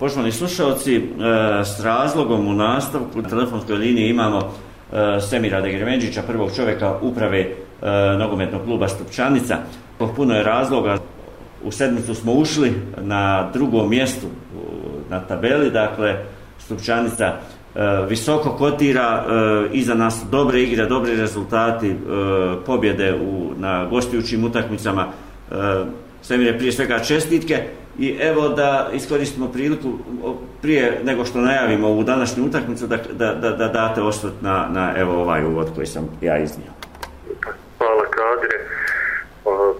Poštovani slušalci, e, s razlogom u nastavku u telefonskoj liniji imamo e, Semira Degremenđića, prvog čoveka uprave e, nogometnog kluba Stupčanica. Puno je razloga. U sedmicu smo ušli na drugom mjestu na tabeli, dakle Stupčanica visoko kotira, iza nas dobre igre, dobri rezultati, pobjede u, na gostujućim utakmicama, Svemire, prije svega čestitke i evo da iskoristimo priliku prije nego što najavimo ovu današnju utakmicu da, da, da, da date osvrt na, na evo ovaj uvod koji sam ja iznio. Hvala kadre.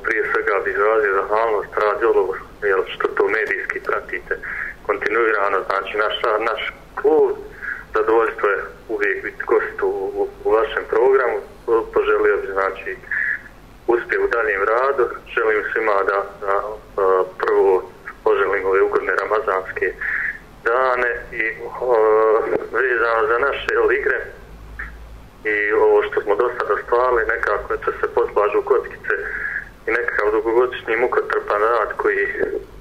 Prije svega bih razio zahvalnost radiolog, jer što to medijski pratite kontinuirano, znači naš, naš klub zadovoljstvo je uvijek biti gost u, u, u vašem programu. Poželio bih znači uspije u daljem radu. Želim svima da, da a, prvo poželim ove ugodne ramazanske dane i a, vezano za naše jel, igre i ovo što smo do sada stvali, nekako će se poslažu u kockice i nekakav dugogodišnji mukotrpan rad koji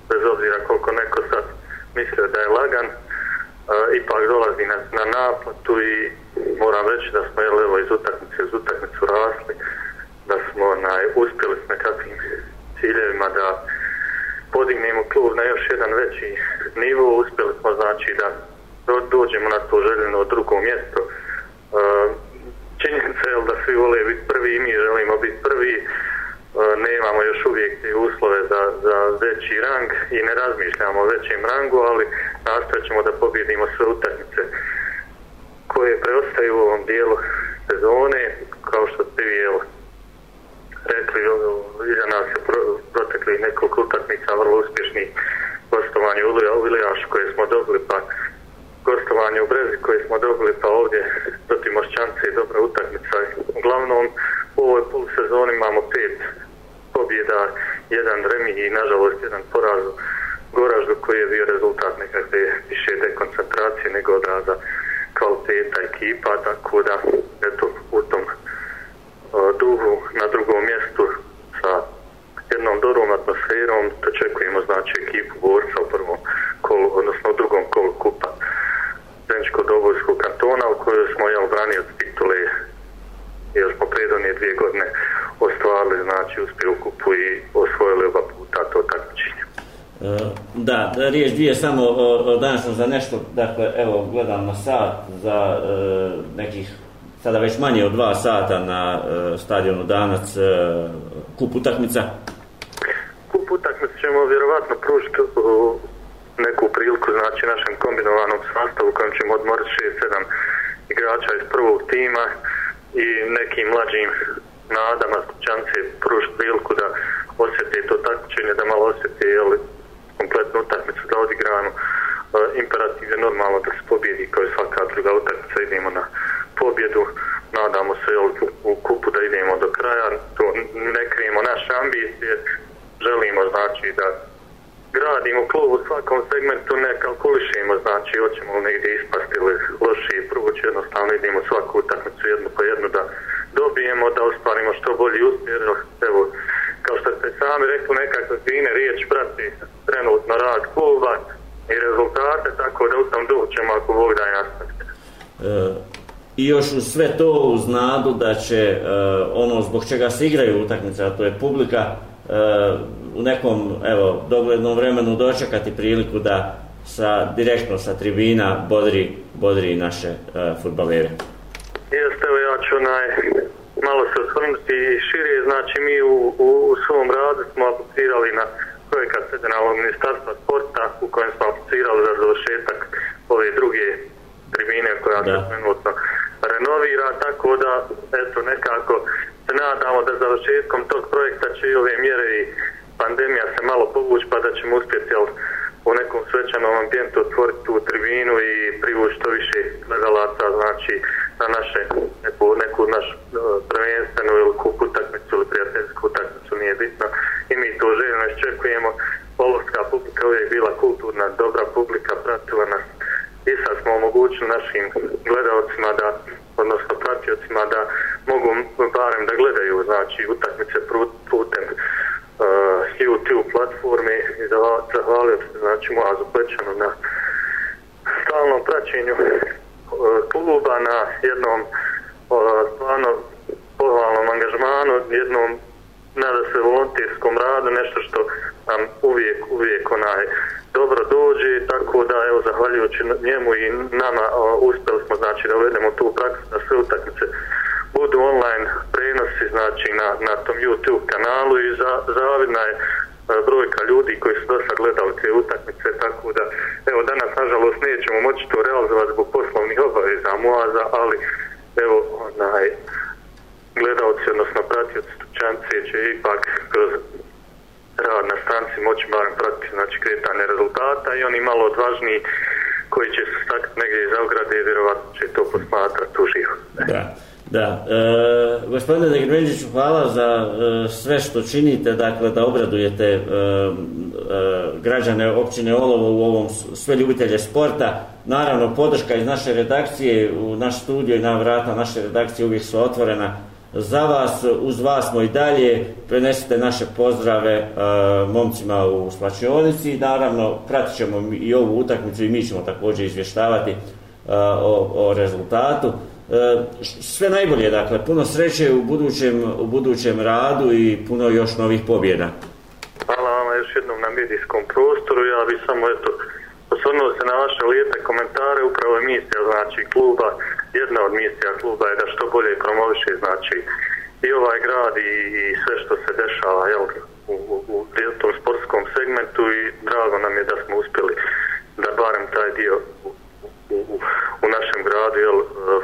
bez obzira koliko neko sad mislio da je lagan, a, ipak dolazi na, na naplatu i moram reći da smo jel, evo, iz utakmice iz utakmicu rasli. A, ciljevima da podignemo klub na još jedan veći nivo. Uspjeli smo znači da dođemo na to željeno drugo mjesto. E, činjenica je da svi vole biti prvi i mi želimo biti prvi. E, ne imamo još uvijek te uslove za, za veći rang i ne razmišljamo o većem rangu, ali nastavit da pobjedimo sve utakmice koje preostaju u ovom dijelu sezone, kao što ste vi jel, rekli, iza nas je pro, prošli nekoliko utakmica vrlo uspješni gostovanje u Ilijašu koje smo dobili pa gostovanje u Brezi koje smo dobili pa ovdje protiv Mošćance i dobra utakmica uglavnom u ovoj pol sezoni imamo pet pobjeda jedan remi i nažalost jedan poraz Goraždu koji je bio rezultat nekakve Eh, da, da riješ dvije samo danas sam za nešto, dakle, evo, gledam na sat za e, nekih, sada već manje od dva sata na e, stadionu danas, e, kup utakmica? Kup utakmica ćemo vjerovatno pružiti neku priliku, znači našem kombinovanom sastavu kojem ćemo odmoriti 6-7 igrača iz prvog tima i nekim mlađim nadama će pružiti priliku da osjete to takmičenje, da malo osjete jeli, normalno da se pobjedi kao i svaka druga utakmica idemo na pobjedu nadamo se jel, u, u kupu da idemo do kraja to ne krijemo naše ambicije želimo znači da gradimo klub u svakom segmentu ne kalkulišemo znači hoćemo li negdje ispasti ili loši proći jednostavno idemo svaku utakmicu jednu po jednu da dobijemo da ostvarimo što bolji uspjer evo kao što ste sami rekli nekakve fine riječ prati trenutno rad kluba i rezultate, tako da u tom duhu ćemo ako Bog da jasno. E, I još uz sve to uz nadu da će e, ono zbog čega se igraju utakmice, a to je publika, e, u nekom evo, doglednom vremenu dočekati priliku da sa, direktno sa tribina bodri, bodri naše e, futbalere. Jeste, evo ja ću naj, malo se osvrnuti i šire, znači mi u, u, u svom radu smo aplicirali na projekat Federalnog ministarstva sporta u kojem smo aplicirali za završetak ove druge tribine koja da. se trenutno renovira, tako da eto nekako se nadamo da završetkom tog projekta će i ove mjere i pandemija se malo povući pa da ćemo uspjeti jel, u nekom svećanom ambijentu otvoriti tu tribinu i privući što više gledalaca sigurna, dobra publika pratila nas i sad smo omogućili našim gledalcima da, odnosno pratiocima da mogu barem da gledaju znači utakmice putem uh, YouTube platforme i da zahvalio se znači moja zaplećana na stalnom praćenju uh, kluba na jednom uh, stvarno pohvalnom angažmanu, jednom nada se volontirskom radu, nešto što nam uvijek, uvijek onaj dobro dođe, tako da evo zahvaljujući njemu i nama o, uspeli smo znači da uvedemo tu praksu da sve utakmice budu online prenosi znači na, na tom YouTube kanalu i za, zavidna je brojka ljudi koji su dosta gledali te utakmice, tako da evo danas nažalost nećemo moći to realizovati zbog poslovnih obaveza Moaza, ali evo onaj gledalci, odnosno pratioci Tučance će ipak kroz rad na stranci moći barem pratiti znači, kretanje rezultata i oni malo odvažniji koji će se staknuti negdje iz Zagrade i vjerovatno će to posmatrati u živu. Da, da. E, gospodine Degrmeđiću, hvala za e, sve što činite, dakle, da obradujete e, e, građane općine Olovo u ovom sve ljubitelje sporta. Naravno, podrška iz naše redakcije u naš studio i na vrata naše redakcije uvijek su otvorena za vas, uz vas smo i dalje, prenesite naše pozdrave uh, momcima u Slačionici, naravno pratit ćemo i ovu utakmicu i mi ćemo također izvještavati uh, o, o rezultatu. Uh, sve najbolje, dakle, puno sreće u budućem, u budućem radu i puno još novih pobjeda. Hvala vam još jednom na medijskom prostoru, ja bih samo, eto, osvrnuo se na vaše lijepe komentare, upravo misija znači kluba, jedna od misija kluba je da što bolje promoviše znači i ovaj grad i, i sve što se dešava jel, u, u, u tom sportskom segmentu i drago nam je da smo uspjeli da barem taj dio u, u, u našem gradu jel,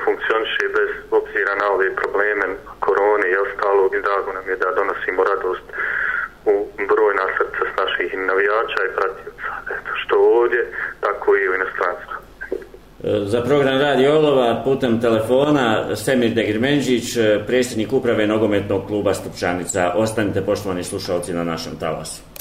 funkcioniše bez obzira na ove probleme korone i ostalog i drago nam je da donosimo radost u brojna srca s naših navijača i pratioca. E, za program Radio Olova putem telefona Semir Degrmenđić, e, predsjednik uprave nogometnog kluba Stupčanica. Ostanite poštovani slušalci na našem talasu.